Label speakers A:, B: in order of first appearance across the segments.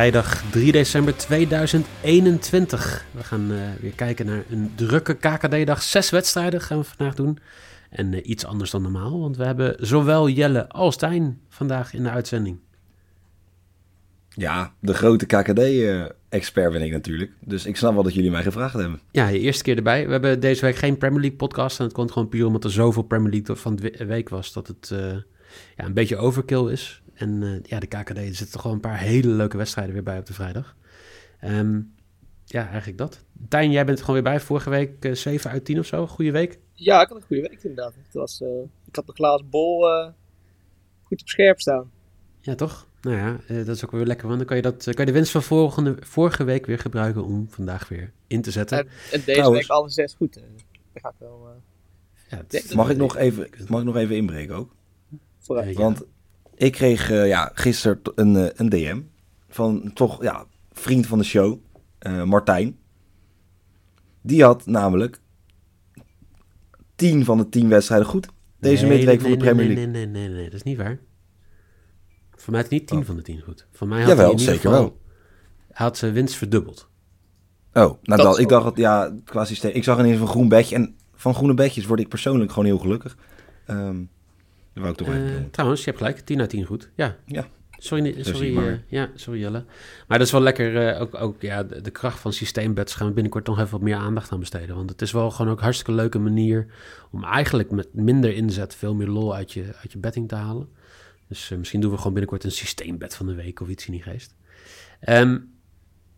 A: vrijdag 3 december 2021. We gaan uh, weer kijken naar een drukke KKD-dag. Zes wedstrijden gaan we vandaag doen. En uh, iets anders dan normaal, want we hebben zowel Jelle als Tijn vandaag in de uitzending.
B: Ja, de grote KKD-expert ben ik natuurlijk. Dus ik snap wel dat jullie mij gevraagd hebben.
A: Ja, je eerste keer erbij. We hebben deze week geen Premier League podcast. En het komt gewoon puur omdat er zoveel Premier League van de week was... dat het uh, ja, een beetje overkill is. En uh, ja, de KKD, er zitten toch gewoon een paar hele leuke wedstrijden weer bij op de vrijdag. Um, ja, eigenlijk dat. Tijn, jij bent gewoon weer bij. Vorige week uh, 7 uit 10 of zo. Goede week?
C: Ja, ik had een goede week inderdaad. Het was, uh, ik had de glazen bol goed op scherp staan.
A: Ja, toch? Nou ja, uh, dat is ook weer lekker. Want dan kan je, dat, kan je de winst van volgende, vorige week weer gebruiken om vandaag weer in te zetten.
C: En, en deze Trouwens, week alle zes goed. Uh, dat gaat wel...
B: Ja, mag, ik nog even, mag ik nog even inbreken ook? Vooruit. Want ik kreeg ja, gisteren een, een DM van toch ja, vriend van de show, Martijn. Die had namelijk 10 van de 10 wedstrijden goed. Deze nee, midweek nee, van de Premier
A: League. Nee, nee, nee, nee, dat is niet waar. Voor mij had hij niet 10 oh. van de 10 goed. Voor mij had Jawel, hij in zeker geval, wel. had zijn winst verdubbeld.
B: Oh, nou dat, dat ik dacht dat, ja, qua systeem. Ik zag ineens een groen bedje. En van groene bedjes word ik persoonlijk gewoon heel gelukkig. Um,
A: dat wou ik toch even Trouwens, je hebt gelijk. 10 uit 10 goed. Ja.
B: Ja.
A: Sorry, sorry, uh, ja, sorry Jelle. Maar dat is wel lekker, uh, ook, ook ja, de, de, kracht van systeembeds gaan we binnenkort nog even wat meer aandacht aan besteden. Want het is wel gewoon ook een hartstikke leuke manier om eigenlijk met minder inzet veel meer lol uit je, uit je betting te halen. Dus uh, misschien doen we gewoon binnenkort een systeembed van de week of iets in die geest. Um,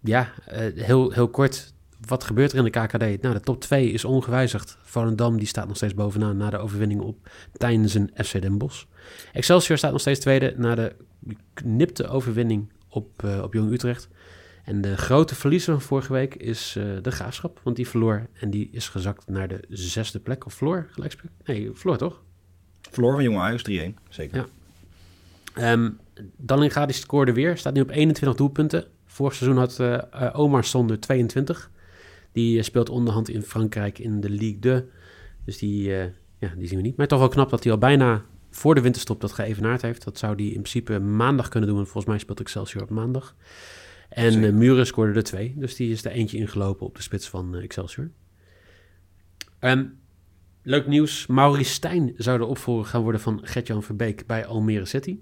A: ja, heel, heel kort, wat gebeurt er in de KKD? Nou, de top 2 is ongewijzigd. Volendam die staat nog steeds bovenaan na de overwinning op tijdens een FC Den Bosch. Excelsior staat nog steeds tweede na de knipte overwinning op, uh, op Jong Utrecht. En de grote verliezer van vorige week is uh, de Graafschap, want die verloor en die is gezakt naar de zesde plek. Of verloor, gelijkspel? Nee, verloor toch?
B: Verloor van Jong Ajax 3-1, zeker.
A: Ja. Um, Dallinga die scoorde weer, staat nu op 21 doelpunten. Vorig seizoen had uh, Omar Sonder 22. Die speelt onderhand in Frankrijk in de Ligue 2. Dus die, ja, die zien we niet. Maar toch wel knap dat hij al bijna voor de winterstop dat geëvenaard heeft. Dat zou die in principe maandag kunnen doen. Volgens mij speelt Excelsior op maandag. En uh, Muren scoorde er twee. Dus die is er eentje ingelopen op de spits van Excelsior. Um, leuk nieuws. Maurice Stijn zou de opvolger gaan worden van Gertjan Verbeek bij Almere City.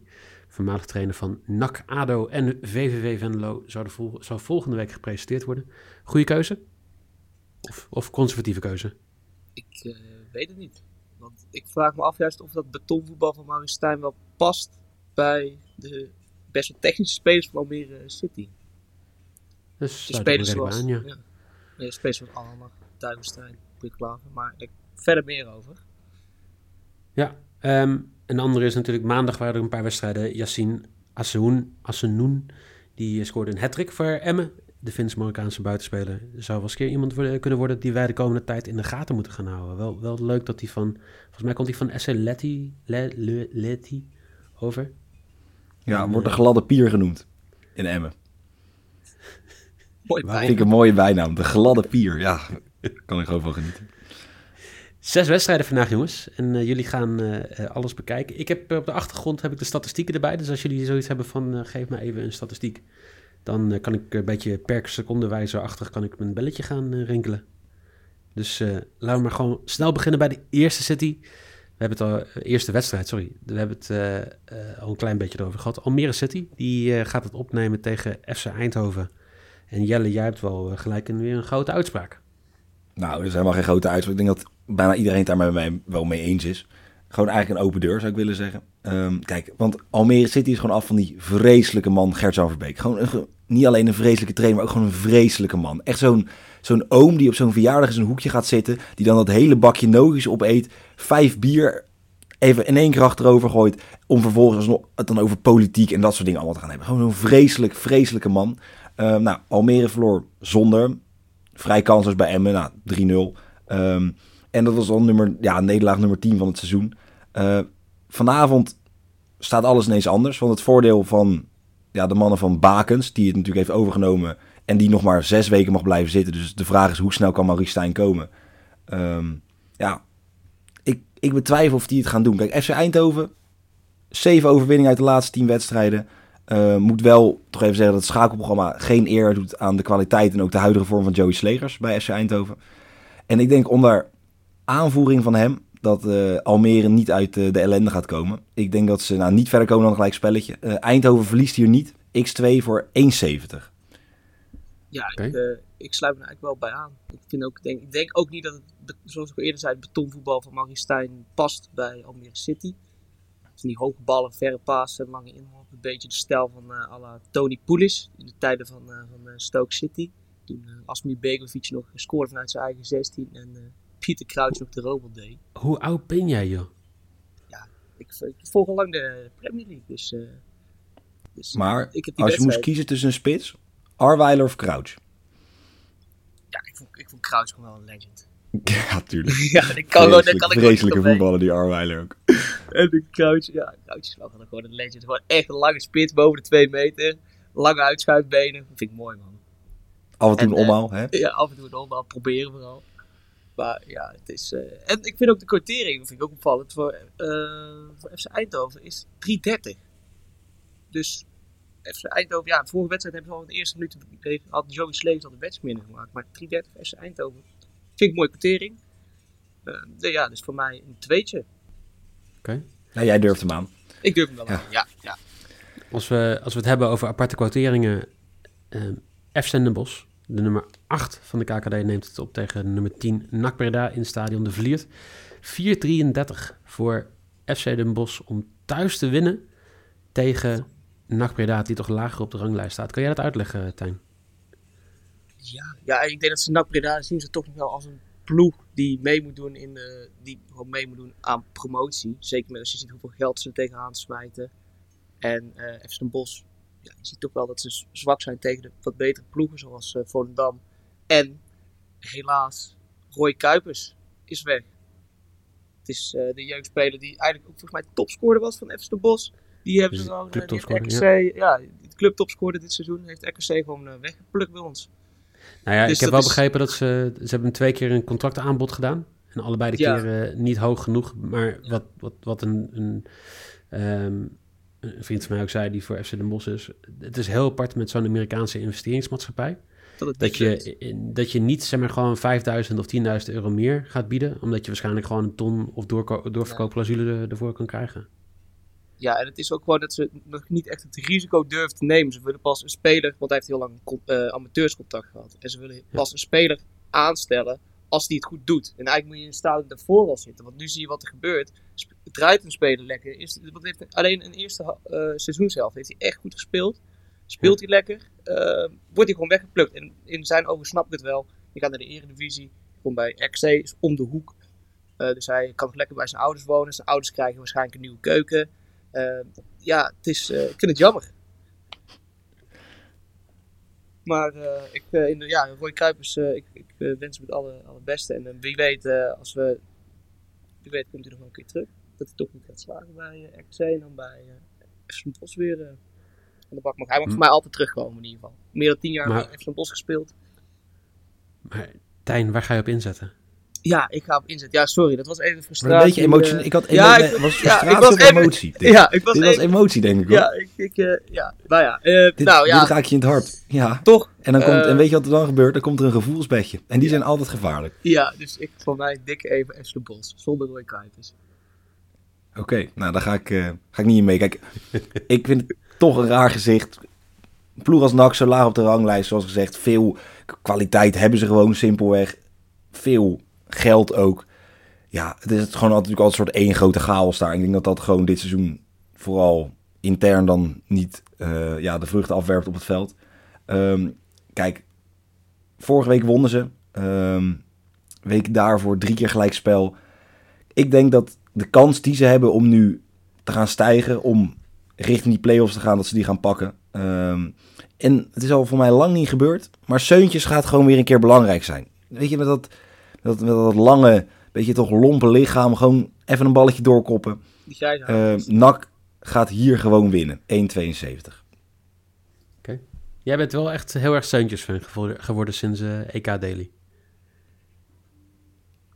A: Voormalig trainer van NAC, ADO en VVV Venlo zou, de vol zou volgende week gepresenteerd worden. Goede keuze? Of, of conservatieve keuze?
C: Ik uh, weet het niet. Want ik vraag me af juist of dat betonvoetbal van Maurice Stijn wel past bij de best wel technische spelers van Almere City.
A: Dus de spelers zoals, aan, ja.
C: Ja, de spelers zoals Duivenstein, Klaver, maar ik verder meer over.
A: Ja, um, een andere is natuurlijk maandag waren er een paar wedstrijden. Yassine Assenoun, die scoorde een hat voor Emmen de Fins-Marokkaanse buitenspeler zou wel eens keer iemand worden, kunnen worden die wij de komende tijd in de gaten moeten gaan houden. Wel, wel leuk dat hij van, volgens mij komt hij van SC Letty, Le, Le, Letty over.
B: Ja, en, wordt de gladde pier genoemd in Emmen.
C: Mooi
B: Vind ik een mooie bijnaam, de gladde pier. Ja, kan ik gewoon van genieten.
A: Zes wedstrijden vandaag, jongens. En uh, jullie gaan uh, alles bekijken. Ik heb op de achtergrond heb ik de statistieken erbij. Dus als jullie zoiets hebben van uh, geef me even een statistiek dan uh, kan ik een beetje per seconde achter kan ik mijn belletje gaan uh, rinkelen. Dus laten we maar gewoon snel beginnen bij de eerste City. We hebben het al, eerste wedstrijd, sorry. We hebben het al een klein beetje erover gehad. Almere City, die gaat het opnemen tegen FC Eindhoven. En Jelle, jij hebt wel gelijk een, weer een grote uitspraak.
B: Nou, er is helemaal geen grote uitspraak. Ik denk dat bijna iedereen het daar met mij wel mee eens is. Gewoon eigenlijk een open deur, zou ik willen zeggen. Um, kijk, want Almere City is gewoon af van die vreselijke man Gert-Jan Verbeek. Gewoon niet alleen een vreselijke trainer, maar ook gewoon een vreselijke man. Echt zo'n zo'n oom die op zo'n verjaardag in zijn hoekje gaat zitten. Die dan dat hele bakje nogies opeet. Vijf bier even in één keer achterover gooit. Om vervolgens het dan over politiek en dat soort dingen allemaal te gaan hebben. Gewoon een vreselijk, vreselijke man. Um, nou, Almere verloor zonder. Vrij kansloos bij Emmen, nou, 3-0. Um, ehm, en dat was dan nummer, ja, nederlaag nummer 10 van het seizoen. Uh, vanavond staat alles ineens anders. Want het voordeel van ja, de mannen van Bakens, die het natuurlijk heeft overgenomen en die nog maar zes weken mag blijven zitten. Dus de vraag is hoe snel kan Maurice Stijn komen? Um, ja, ik, ik betwijfel of die het gaan doen. Kijk, FC Eindhoven, zeven overwinningen uit de laatste tien wedstrijden. Uh, moet wel toch even zeggen dat het schakelprogramma geen eer doet aan de kwaliteit en ook de huidige vorm van Joey Slegers bij FC Eindhoven. En ik denk onder aanvoering van hem dat uh, Almere niet uit uh, de ellende gaat komen. Ik denk dat ze nou, niet verder komen dan een gelijk spelletje. Eindhoven verliest hier niet. X2 voor 1,70.
C: Ja, okay. ik, ik, sluit me eigenlijk wel bij aan. Ik, vind ook, denk, ik denk ook niet dat het, zoals ik al eerder zei, het betonvoetbal van Marie Stijn past bij Almere City. Dus die hoge ballen, verre passen, lange inhoud. Een beetje de stijl van uh, à la Tony Poulis in de tijden van, uh, van Stoke City. Toen uh, Asmir Begovic nog scoorde vanuit zijn eigen 16 en Pieter Crouch nog de robot deed.
A: Hoe oud ben jij joh?
C: Ja, ik, ik volg al lang de Premier League, dus...
B: dus maar ik heb als je moest kiezen tussen een spits, Arweiler of Crouch?
C: Ja, ik vond, ik vond Crouch gewoon wel een legend.
B: Ja, tuurlijk.
C: ja, dat kan, dat kan ik
B: Vreselijke voetballen, die Arweiler ook.
C: En de Crouch, ja, Crouch is wel gewoon een legend. Gewoon echt een lange spits, boven de 2 meter. Lange uitschuifbenen. Dat vind ik mooi, man.
B: Af en toe een omhaal, hè?
C: Ja, af en toe een omhaal. Proberen vooral. Maar ja, het is... Uh, en ik vind ook de quotering, vind ik ook opvallend, voor, uh, voor FC Eindhoven is 3,30. Dus FC Eindhoven, ja, de vorige wedstrijd hebben ze al in de eerste minuut had Joey Slees al de wedstrijd gemaakt. Maar 3,30 FC Eindhoven vind ik een mooie quotering. Uh, ja, dus voor mij een tweetje. Oké.
A: Okay.
B: Ja, jij durft hem aan.
C: Ik durf hem wel ja. aan, ja. ja.
A: Als, we, als we het hebben over aparte quoteringen, uh, F. Bos, de nummer 8 van de KKD, neemt het op tegen nummer 10 NAC in stadion De Vliert. 4,33 voor FC Den Bosch om thuis te winnen tegen NAC die toch lager op de ranglijst staat. Kan jij dat uitleggen, Tijn?
C: Ja, ja, ik denk dat ze NAC zien ze toch nog wel als een ploeg die mee moet doen, in de, die gewoon mee moet doen aan promotie. Zeker met als je ziet hoeveel geld ze tegenaan smijten. En uh, FC Den Bosch, ja, je ziet toch wel dat ze zwak zijn tegen de wat betere ploegen zoals uh, Volendam. En helaas, Roy Kuipers is weg. Het is uh, de jeugdspeler die eigenlijk ook volgens mij topscorer was van FC Den Bosch. Die hebben ze gewoon, uh, die RKC, ja. ja, de clubtopscorer dit seizoen heeft RKC gewoon weggeplukt bij ons.
A: Nou ja, dus ik heb wel begrepen dat ze... Ze hebben twee keer een contractaanbod gedaan. En allebei de keren niet hoog genoeg. Maar wat, wat, wat een, een, um, een, vriend van mij ook zei, die voor FC Den Bosch is... Het is heel apart met zo'n Amerikaanse investeringsmaatschappij. Dat, dat, je, dat je niet zeg maar, gewoon 5000 of 10.000 euro meer gaat bieden. Omdat je waarschijnlijk gewoon een ton of doorverkoopclausule ervoor kan krijgen.
C: Ja, en het is ook gewoon dat ze nog niet echt het risico durven te nemen. Ze willen pas een speler, want hij heeft heel lang uh, amateurscontact gehad. En ze willen pas een speler aanstellen als die het goed doet. En eigenlijk moet je in een stadion daarvoor al zitten. Want nu zie je wat er gebeurt. Draait een speler lekker. Is, wat heeft, alleen een eerste uh, seizoen zelf heeft hij echt goed gespeeld. Speelt hij lekker. Uh, wordt hij gewoon weggeplukt. En in zijn ogen snap ik het wel. Je gaat naar de eredivisie. Komt bij RC, is om de hoek. Uh, dus hij kan nog lekker bij zijn ouders wonen. Zijn ouders krijgen waarschijnlijk een nieuwe keuken. Uh, ja, het is, uh, ik vind het jammer. Maar uh, ik, in de, ja, Roy Kuipers, ik, ik wens hem het alle, allerbeste. En wie weet, als we, wie weet komt hij nog wel een keer terug. Dat hij toch niet gaat slagen bij RKC en dan bij FC Bos weer aan de bak. Maar hij mag hm. voor mij altijd terugkomen in ieder geval. Meer dan tien jaar maar, FC Bos gespeeld.
A: Maar Tijn, waar ga je op inzetten?
C: Ja, ik ga op inzet. Ja, sorry, dat was even frustratie.
B: een beetje emotie.
C: Uh,
B: ik had ja, ik, was frustratie ja, ik was even, emotie. Dit, ja, ik was, dit was emotie, denk ik hoor.
C: Ja, ik, ik uh, ja, nou ja. Uh,
B: dit,
C: nou, ja.
B: dit raak je in het hart. Ja.
C: Toch?
B: En, dan komt, en weet je wat er dan gebeurt? Dan komt er een gevoelsbedje. En die zijn altijd gevaarlijk.
C: Ja, dus ik voor mij dikke even Ashley Bos. Zonder Roy Kuipers.
B: Oké, okay, nou daar ga ik, ga ik niet in mee. Kijk, ik vind het toch een raar gezicht. Ploeg als NAC zo laag op de ranglijst, zoals gezegd. Veel kwaliteit hebben ze gewoon simpelweg. Veel geld ook ja, het is gewoon altijd, altijd een soort één grote chaos daar. Ik denk dat dat gewoon dit seizoen vooral intern dan niet uh, ja, de vruchten afwerpt op het veld. Um, kijk, vorige week wonnen ze. Um, week daarvoor drie keer gelijkspel. Ik denk dat de kans die ze hebben om nu te gaan stijgen, om richting die play-offs te gaan, dat ze die gaan pakken. Um, en het is al voor mij lang niet gebeurd. Maar Seuntjes gaat gewoon weer een keer belangrijk zijn. Weet je, met dat, met dat lange beetje toch lompe lichaam. Gewoon even een balletje doorkoppen. Uh, Nak gaat hier gewoon winnen. 1,72.
A: Oké. Jij bent wel echt heel erg Seuntjes fan geworden sinds uh, EK Daily.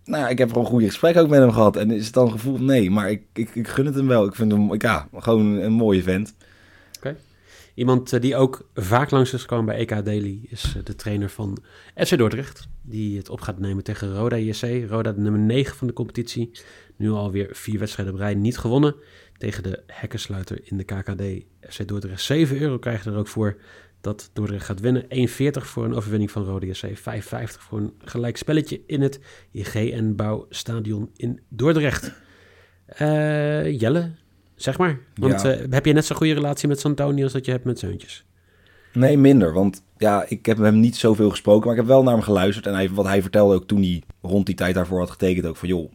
B: Nou ja, ik heb gewoon een goede gesprek ook met hem gehad. En is het dan gevoel? Nee, maar ik, ik, ik gun het hem wel. Ik vind hem ja, gewoon een mooie vent.
A: Iemand eh, die ook vaak langs is gekomen bij EK Daily is eh, de trainer van FC Dordrecht. Die het op gaat nemen tegen Roda JC. Roda nummer 9 van de competitie. Nu alweer vier wedstrijden op rij niet gewonnen. Tegen de hekkensluiter in de KKD. FC Dordrecht 7 euro krijgt er ook voor dat Dordrecht gaat winnen. 1,40 voor een overwinning van Roda JC. 5,50 voor een gelijk spelletje in het IGN Bouw Stadion in Dordrecht. Eh, Jelle, zeg maar. Want
B: Ja.
A: eh, heb je net zo'n goede relatie met Santoni als dat je hebt met Zeuntjes?
B: Nee, minder. Want ja, ik heb hem niet zoveel gesproken, maar ik heb wel naar hem geluisterd. En hij, wat hij vertelde ook toen hij rond die tijd daarvoor had getekend, ook van joh,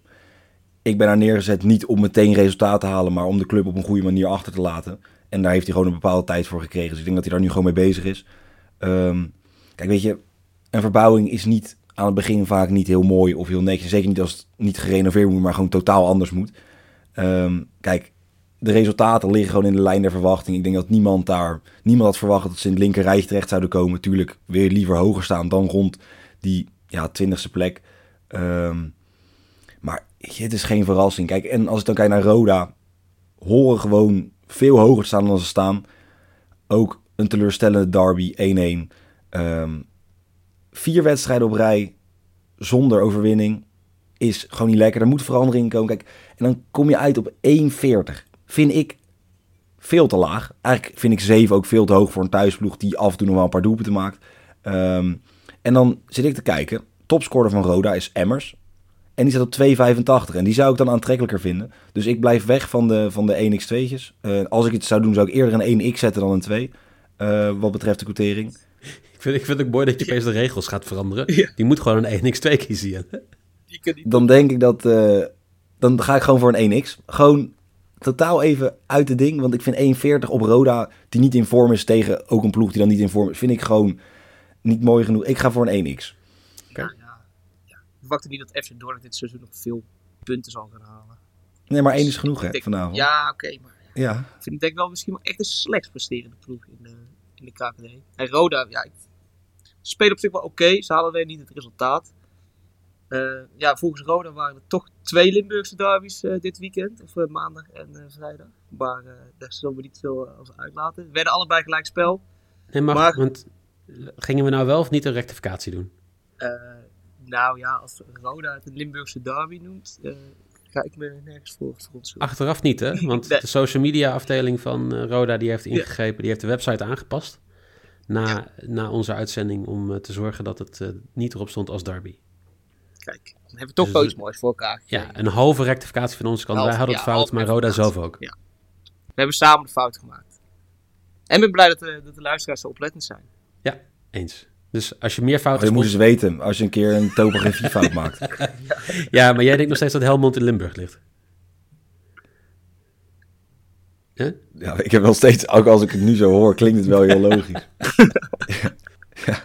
B: ik ben daar neergezet niet om meteen resultaat te halen, maar om de club op een goede manier achter te laten. En daar heeft hij gewoon een bepaalde tijd voor gekregen. Dus ik denk dat hij daar nu gewoon mee bezig is. Ehm, kijk, weet je, een verbouwing is niet aan het begin vaak niet heel mooi of heel netjes. Zeker niet als het niet gerenoveerd moet, maar gewoon totaal anders moet. Ehm, kijk, de resultaten liggen gewoon in de lijn der verwachting. Ik denk dat niemand daar, niemand had verwacht dat ze in het linker rijtje terecht zouden komen. Tuurlijk weer liever hoger staan dan rond die ja, twintigste plek. Ehm, maar het is geen verrassing. Kijk, en als ik dan kijk naar Roda, horen gewoon veel hoger te staan dan ze staan. Ook een teleurstellende derby, 1-1. Ehm, vier wedstrijden op rij zonder overwinning is gewoon niet lekker. Er moet verandering in komen. Kijk, en dan kom je uit op 1,40. Vind ik veel te laag. Eigenlijk vind ik 7 ook veel te hoog voor een thuisploeg die af en toe nog wel een paar doelpunten maakt. Ehm, en dan zit ik te kijken. Topscorer van Roda is Emmers. En die staat op 2,85. En die zou ik dan aantrekkelijker vinden. Dus ik blijf weg van de, van de 1x2'tjes. Eh, als ik het zou doen, zou ik eerder een 1x zetten dan een 2. eh, wat betreft de quotering.
A: Ik vind, ik vind het ook mooi dat je opeens de regels gaat veranderen.
C: Ja.
A: Die moet gewoon een 1x2 kiezen. Jan.
C: Die kan niet.
B: Dan denk ik dat... eh, dan ga ik gewoon voor een 1x. Gewoon totaal even uit de ding. Want ik vind 1,40 op Roda, die niet in vorm is tegen ook een ploeg die dan niet in vorm is, vind ik gewoon niet mooi genoeg. Ik ga voor een 1x.
C: Ja, ja, ja. Ik verwacht niet dat FC Dordrecht dit seizoen nog veel punten zal gaan halen.
B: Nee, maar 1 is genoeg hè,
C: denk-
B: vanavond.
C: Ja, oké, maar ja.
B: Ja.
C: ik vind denk ik wel misschien wel echt de slechtst presterende ploeg in de, in de KKD. En Roda, ja, ik, ze spelen op zich wel oké. Ze halen alleen niet het resultaat. Eh, ja, volgens Roda waren er toch twee Limburgse derbies eh, dit weekend. Of eh, maandag en vrijdag. Maar daar zullen we niet veel over uitlaten. We werden allebei gelijk spel.
A: Nee,
C: Maar-
A: want gingen we nou wel of niet een rectificatie doen?
C: Nou ja, als Roda het een Limburgse derby noemt, ga ik me nergens voor verontschuldigen.
A: Achteraf niet, hè? Want
C: Nee.
A: de social media afdeling van Roda die heeft ingegrepen, die heeft de website aangepast. Na, na onze uitzending om te zorgen dat het niet erop stond als derby.
C: Kijk, dan hebben we toch
A: Dus
C: wel
A: de-
C: iets moois voor elkaar
A: Ja, een halve rectificatie van onze kant.
C: Halve,
A: Wij hadden het
C: ja,
A: fout, maar Roda zelf ook.
C: Ja. We hebben samen de fout gemaakt. En ik ben blij dat de, dat de luisteraars zo oplettend zijn.
A: Eens. Dus als je meer
B: Oh,
A: fouten
B: je moet eens weten als je een keer een topografiefout maakt.
A: Ja, maar jij denkt nog steeds dat Helmond in Limburg ligt. Huh?
B: Ja, ik heb wel steeds, ook als ik het nu zo hoor, klinkt het wel heel logisch.
C: Ja,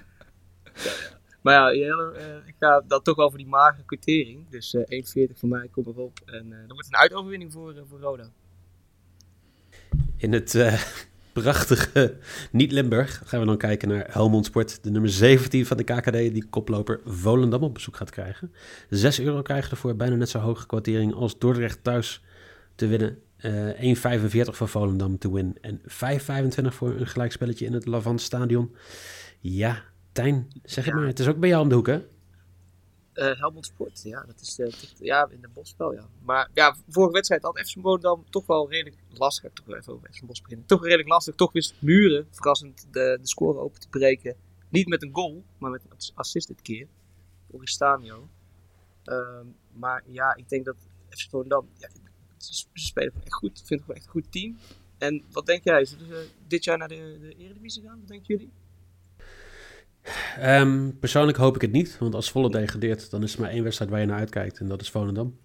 C: Jelle, eh, ik ga dan toch voor die magere quotering. Dus eh 1,40 voor mij, kom erop. En eh dan wordt een uitoverwinning voor, eh, voor Roda.
A: In het eh, prachtige niet-Limburg gaan we dan kijken naar Helmond Sport. De nummer 17 van de KKD die koploper Volendam op bezoek gaat krijgen. 6 euro krijgen ervoor, bijna net zo hoge quotering als Dordrecht thuis te winnen. Eh 1,45 voor Volendam te winnen en 5,25 voor een gelijkspelletje in het Lavant Stadion. Ja, Tijn, zeg het
C: Ja.
A: maar. Het is ook bij jou om de hoek, hè?
C: Eh Helmond Sport, ja, dat is dicht- ja, in de Bosspel, ja. Maar ja, vorige wedstrijd had FC Volendam toch wel redelijk lastig. Ik toch wel even over FC Bos beginnen. Toch redelijk lastig. Toch wist Muren verrassend de, de score open te breken. Niet met een goal, maar met een assist dit keer. Oristanio. Ehm maar ja, ik denk dat FC Volendam, ja, ze, spelen gewoon echt goed. Ik vind het gewoon echt een goed team. En wat denk jij? Zullen ze dit jaar naar de, de Eredivisie gaan? Wat denken jullie?
A: Ehm, persoonlijk hoop ik het niet, want als Volle degradeert, dan is er maar één wedstrijd waar je naar uitkijkt en dat is Volendam.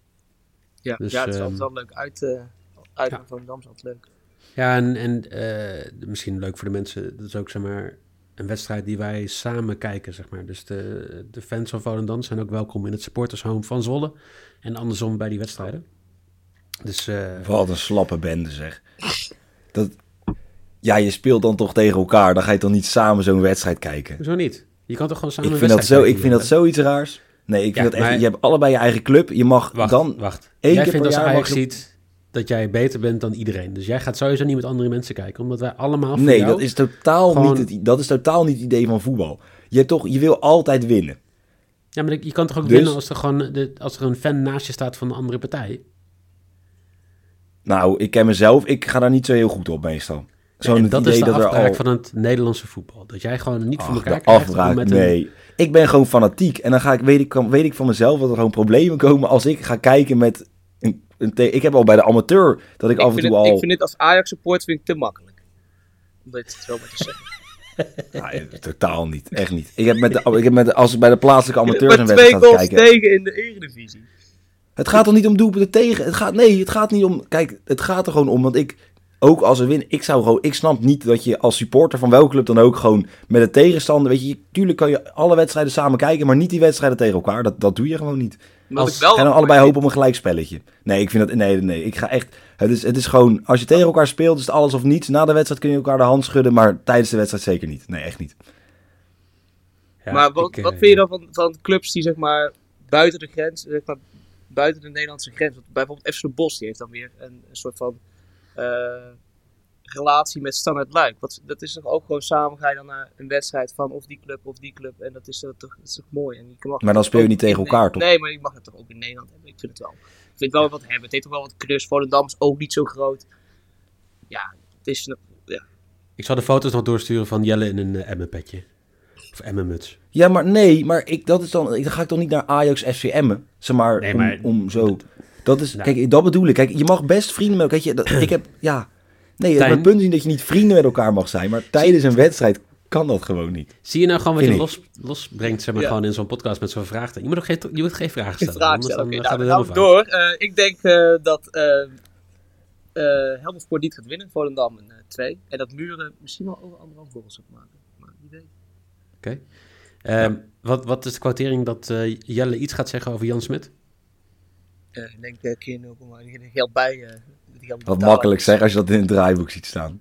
C: Ja,
A: Dus,
C: ja het is
A: ehm,
C: altijd wel leuk. Uit, eh uit
A: ja.
C: van Volendam is altijd leuk.
A: Ja, en, en eh, misschien leuk voor de mensen, dat is ook zeg maar een wedstrijd die wij samen kijken, zeg maar. Dus de, de fans van Volendam zijn ook welkom in het supportershome van Zwolle en andersom bij die wedstrijden. Dus eh,
B: Wat een slappe bende zeg. Dat, ja, je speelt dan toch tegen elkaar. Dan ga je toch niet samen zo'n wedstrijd kijken.
A: hoezo niet? Je kan toch gewoon samen
B: Ik vind, dat zo, ik vind dat zoiets raars. Nee, ik vind
A: Ja,
B: dat echt...
A: maar-
B: Je hebt allebei je eigen club. Je mag
A: Wacht,
B: dan...
A: wacht.
B: één
A: Jij
B: keer
A: vindt
B: per
A: als
B: jaar
A: Ajax
B: mag
A: ziet dat jij beter bent dan iedereen. Dus jij gaat sowieso niet met andere mensen kijken, omdat wij allemaal voor
B: Nee, dat is, totaal
A: gewoon-
B: niet het, dat is totaal niet het idee van voetbal. Je, toch, je wil altijd winnen.
A: Ja, maar je kan toch ook
B: Dus-
A: winnen als er gewoon de, als er een fan naast je staat van een andere partij.
B: Nou, ik ken mezelf, ik ga daar niet zo heel goed op meestal. Zo'n het
A: dat
B: idee
A: is de
B: dat er al...
A: van het Nederlandse voetbal. Dat jij gewoon niet voor
B: Ach,
A: elkaar
B: de
A: krijgt.
B: afbraak,
A: met een-
B: nee. Ik ben gewoon fanatiek. En dan ga ik, weet, ik, kan- weet ik van mezelf dat er gewoon problemen komen als ik ga kijken met... Een, een ik heb al bij de amateur dat ik,
C: Ik
B: af en
C: vind,
B: toe
C: het,
B: al...
C: ik vind dit als Ajax support vind ik te makkelijk. Om dit zo maar te zeggen.
B: Nee, totaal niet. Echt niet. Ik heb met de, ik heb met de, als ik bij de plaatselijke amateurs een
C: twee
B: wedstrijd ga
C: goals
B: kijken...
C: tegen in de Eredivisie.
B: Het gaat er niet om doelpunten tegen. Het gaat, nee, het gaat niet om. Kijk, het gaat er gewoon om. Want ik, ook als we winnen, ik zou gewoon. Ik snap niet dat je als supporter van welke club dan ook gewoon met de tegenstander. Weet je, tuurlijk kan je alle wedstrijden samen kijken, maar niet die wedstrijden tegen elkaar. Dat, dat doe je gewoon niet.
A: Als-
C: ik wel
B: Ga dan allebei hopen op een gelijkspelletje. Nee, ik vind dat. Nee, nee. Ik ga echt. Het is, het is gewoon. Als je tegen elkaar speelt, is het alles of niets. Na de wedstrijd kun je elkaar de hand schudden, maar tijdens de wedstrijd zeker niet. Nee, echt niet.
A: Ja,
C: maar wat,
A: ik, eh,
C: wat vind je dan van, van clubs die zeg maar buiten de grens, zeg maar buiten de Nederlandse grens, bijvoorbeeld FC Bos, die heeft dan weer een, een soort van relatie met Standard Luik. Wat, dat is toch ook gewoon samen ga je dan naar een wedstrijd van of die club of die club en dat is, eh, toch, dat is toch mooi. En je mag
B: Maar dan speel je niet tegen elkaar, toch?
C: Nee, maar je mag het toch ook in Nederland hebben. Ik vind het wel. Ik vind het wel wat hebben. Het heeft toch wel wat klus. Volendam is ook niet zo groot. Ja, het is... een- Ja.
A: Ik zal de foto's nog doorsturen van Jelle in een uh, Emmen-petje. Of Emmen-muts.
B: Ja, maar nee, maar ik, dat is dan, ik, dan ga ik toch niet naar Ajax zeg maar,
A: Nee, maar-
B: om, om zo. Dat is,
A: Nou.
B: kijk, dat bedoel ik. Kijk, je mag best vrienden met elkaar. Weet je, dat, ik heb, ja, nee,
A: Tijn.
B: het punt is niet dat je niet vrienden met elkaar mag zijn, maar tijdens een wedstrijd kan dat gewoon niet.
A: Zie je nou gewoon wat je los, losbrengt, zeg maar,
C: Ja.
A: gewoon in zo'n podcast met zo'n vraag? Je moet ook geen, je moet geen vragen stellen.
C: vraag stellen.
A: dan,
C: Oké,
A: eh,
C: nou,
A: fout.
C: door. Eh, ik denk eh, dat eh eh Helmond Sport niet gaat winnen. Volendam een 2. en dat Muren misschien wel over anderhalf goals gaat maken. Maar wie weet.
A: Oké. Ehm, wat, wat is de quotering dat eh, Jelle iets gaat zeggen over Jan Smit?
C: Eh, ik denk keer 0, die geld bij. eh, die geld
B: Wat makkelijk zeg als je dat in het draaiboek ziet staan.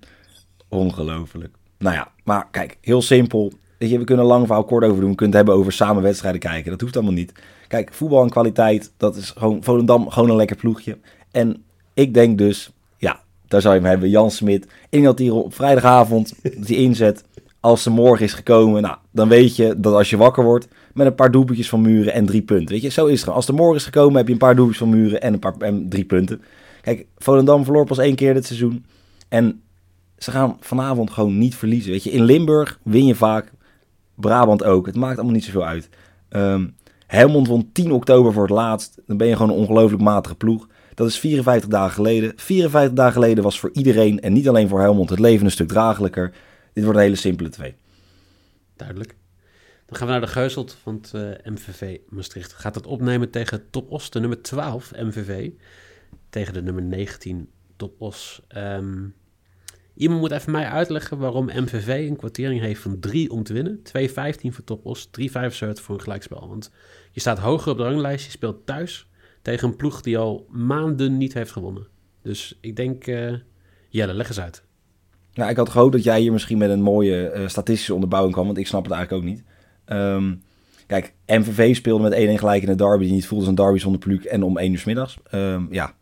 B: Ongelooflijk. Nou ja, maar kijk, heel simpel. Weet je, we kunnen lang verhaal kort over doen. We kunnen het hebben over samen wedstrijden kijken. Dat hoeft allemaal niet. Kijk, voetbal en kwaliteit, dat is gewoon Volendam gewoon een lekker ploegje. En ik denk dus, ja, daar zou je hem hebben. Jan Smit. Ik denk dat hij op vrijdagavond dat hij inzet. Als ze morgen is gekomen, nou, dan weet je dat als je wakker wordt met een paar doelpuntjes van Muren en drie punten. Weet je, zo is het. Als de morgen is gekomen, heb je een paar doelpuntjes van Muren en een paar en drie punten. Kijk, Volendam verloor pas één keer dit seizoen. En ze gaan vanavond gewoon niet verliezen. Weet je, in Limburg win je vaak. Brabant ook. Het maakt allemaal niet zoveel uit. Ehm Helmond won 10 oktober voor het laatst. Dan ben je gewoon een ongelooflijk matige ploeg. Dat is 54 dagen geleden. 54 dagen geleden was voor iedereen en niet alleen voor Helmond het leven een stuk draaglijker. Dit wordt een hele simpele twee.
A: Duidelijk. Dan gaan we naar de Geuzelt, want eh, MVV Maastricht gaat het opnemen tegen Top Os, de nummer 12 MVV. Tegen de nummer 19 Top Os. Ehm, iemand moet even mij uitleggen waarom MVV een kwartering heeft van 3 om te winnen. 2,15 voor Top Os, 3,75 voor een gelijkspel. Want je staat hoger op de ranglijst, je speelt thuis tegen een ploeg die al maanden niet heeft gewonnen. Dus ik denk, eh, Jelle, leg eens uit.
B: Nou, ik had gehoopt dat jij hier misschien met een mooie eh, statistische onderbouwing kwam, want ik snap het eigenlijk ook niet. Ehm, kijk, MVV speelde met 1-1 gelijk in de derby die niet voelde als een derby zonder publiek en om 1 uur middags. Ehm, ja,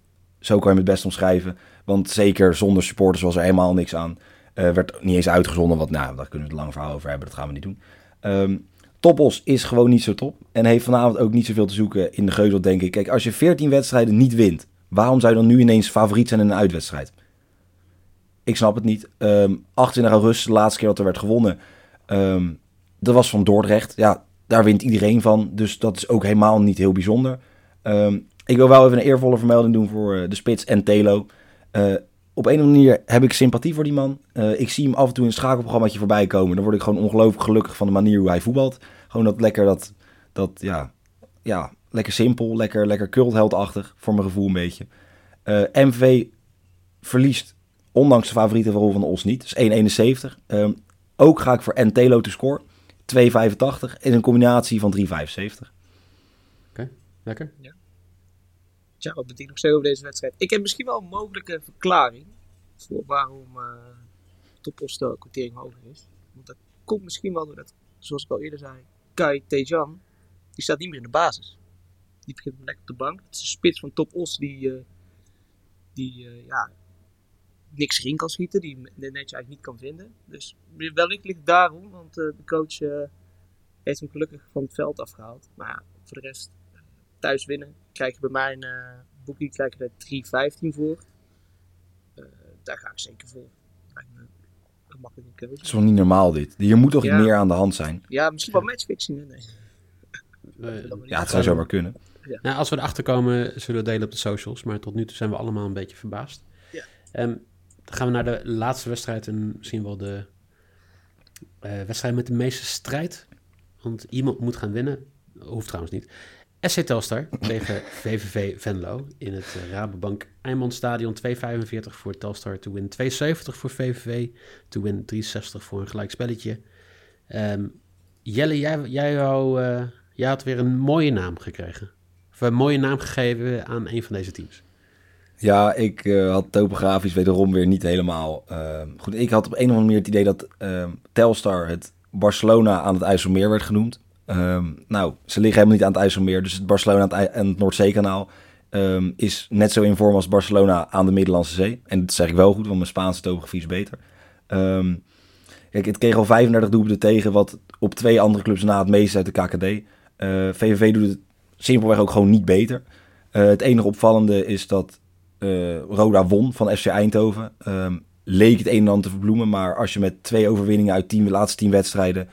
B: zo kan je het best omschrijven. Want zeker zonder supporters was er helemaal niks aan. Eh, werd niet eens uitgezonden, want nou, daar kunnen we het lang verhaal over hebben, dat gaan we niet doen. Ehm Topos is gewoon niet zo top en heeft vanavond ook niet zoveel te zoeken in de geuzel, denk ik. Kijk, als je 14 wedstrijden niet wint, waarom zou je dan nu ineens favoriet zijn in een uitwedstrijd? Ik snap het niet. Ehm 28 augustus, de laatste keer dat er werd gewonnen. ehm, dat was van Dordrecht. Ja, daar wint iedereen van. Dus dat is ook helemaal niet heel bijzonder. Ehm, ik wil wel even een eervolle vermelding doen voor eh, de Spits en Telo. Eh, op een of andere manier heb ik sympathie voor die man. Eh, ik zie hem af en toe in een schakelprogrammaatje voorbij komen. Dan word ik gewoon ongelooflijk gelukkig van de manier hoe hij voetbalt. Gewoon dat lekker, dat, dat ja, ja, lekker simpel, lekker, lekker cultheldachtig voor mijn gevoel een beetje. Eh, MV verliest ondanks de favoriete rol van Os niet. Dus 1,71. Ehm, ook ga ik voor Entelo te score. 2,85 is een combinatie van 3,75.
A: Lekker?
C: Tja, wat moet ik nog zeggen over deze wedstrijd? Ik heb misschien wel een mogelijke verklaring voor waarom uh, Topos de quotering hoger is. Want dat komt misschien wel doordat, zoals ik al eerder zei, Kai Tejan, die staat niet meer in de basis. Die begint lekker op de bank. Het is een spits van Top Os die, uh, die eh, ja, niks erin kan schieten, die de netje eigenlijk niet kan vinden. Dus wellicht ligt het daarom, want de coach heeft hem gelukkig van het veld afgehaald. Maar ja, voor de rest, thuis winnen, krijg je bij mij een boekie krijg je er 3,15 voor. daar ga ik zeker voor. Keuze.
B: Het is wel niet normaal dit. Hier moet toch
C: Ja.
B: meer aan de hand zijn?
C: Ja, misschien wel matchfixing. Nee.
A: Eh,
B: Ja, het zou zomaar kunnen.
A: Nou, als we erachter komen, zullen we delen op de socials. Maar tot nu toe zijn we allemaal een beetje verbaasd.
C: Ja.
A: Ehm, dan gaan we naar de laatste wedstrijd en misschien wel de eh, wedstrijd met de meeste strijd. Want iemand moet gaan winnen. Hoeft trouwens niet. SC Telstar tegen VVV Venlo in het eh, Rabobank Eimondstadion 2,45 voor Telstar to win, 2,70 voor VVV to win, 3,60 voor een gelijk spelletje. Ehm, Jelle, jij, eh, jij had weer een mooie naam gekregen. Of een mooie naam gegeven aan een van deze teams.
B: Ja, ik eh, had topografisch wederom weer niet helemaal... eh, goed, ik had op een of andere manier het idee dat eh, Telstar het Barcelona aan het IJsselmeer werd genoemd. Ehm, nou, ze liggen helemaal niet aan het IJsselmeer. Dus het Barcelona aan het, het Noordzeekanaal ehm, is net zo in vorm als Barcelona aan de Middellandse Zee. En dat zeg ik wel goed, want mijn Spaanse topografie is beter. Ehm, kijk, het kreeg al 35 doelpunten tegen, wat op twee andere clubs na het meest uit de KKD. Eh, VVV doet het simpelweg ook gewoon niet beter. Eh, het enige opvallende is dat eh, Roda won van FC Eindhoven. Ehm, leek het een en ander te verbloemen, maar als je met twee overwinningen uit tien, de laatste tien wedstrijden,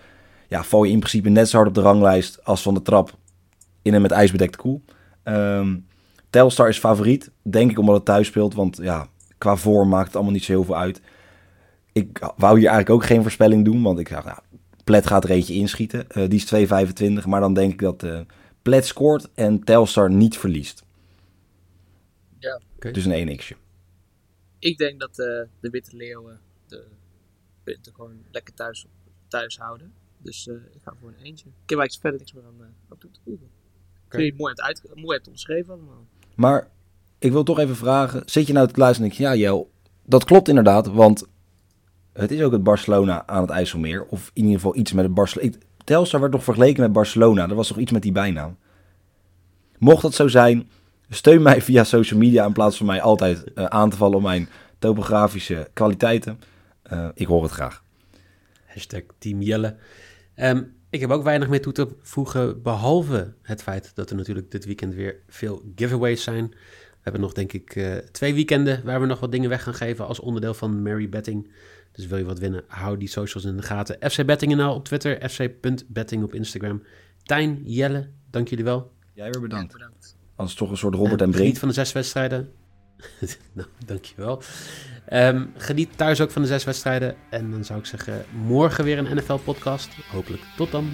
B: ja, val je in principe net zo hard op de ranglijst als van de trap in een met ijs bedekte koel. Ehm, Telstar is favoriet, denk ik omdat het thuis speelt, want ja, qua vorm maakt het allemaal niet zo heel veel uit. Ik wou hier eigenlijk ook geen voorspelling doen, want ik zag, nou, Plet gaat er eentje inschieten. Eh, die is 2,25, maar dan denk ik dat eh Plet scoort en Telstar niet verliest.
C: Ja.
A: Oké.
B: Dus een 1 xje
C: Ik denk dat eh, de Witte Leeuwen de punten gewoon lekker thuis, thuis houden. Dus eh, ik ga voor een eentje. Ik heb eigenlijk verder niks meer aan, eh, aan toe te voegen. Ik vind je het mooi hebt, uit, mooi hebt omschreven allemaal.
B: Maar ik wil toch even vragen, zit je nou te luisteren en denk je, ja Jel, dat klopt inderdaad, want het is ook het Barcelona aan het IJsselmeer. Of in ieder geval iets met het Barcelona. Telstar werd toch vergeleken met Barcelona, er was toch iets met die bijnaam. Mocht dat zo zijn, steun mij via social media in plaats van mij altijd eh, aan te vallen op mijn topografische kwaliteiten. Eh, ik hoor het graag.
A: Hashtag Team Jelle. Ehm, ik heb ook weinig meer toe te voegen, behalve het feit dat er natuurlijk dit weekend weer veel giveaways zijn. We hebben nog, denk ik, eh, twee weekenden waar we nog wat dingen weg gaan geven als onderdeel van Mary Betting. Dus wil je wat winnen, hou die socials in de gaten. FC Betting.nl op Twitter, fc.betting op Instagram. Tijn, Jelle, dank jullie wel.
B: Jij weer bedankt.
C: Ja, bedankt.
B: Anders toch een soort Robert en
A: En
B: Breed.
A: Geniet van de zes wedstrijden. nou, dankjewel. Ehm geniet thuis ook van de zes wedstrijden. En dan zou ik zeggen, morgen weer een NFL-podcast. Hopelijk. Tot dan.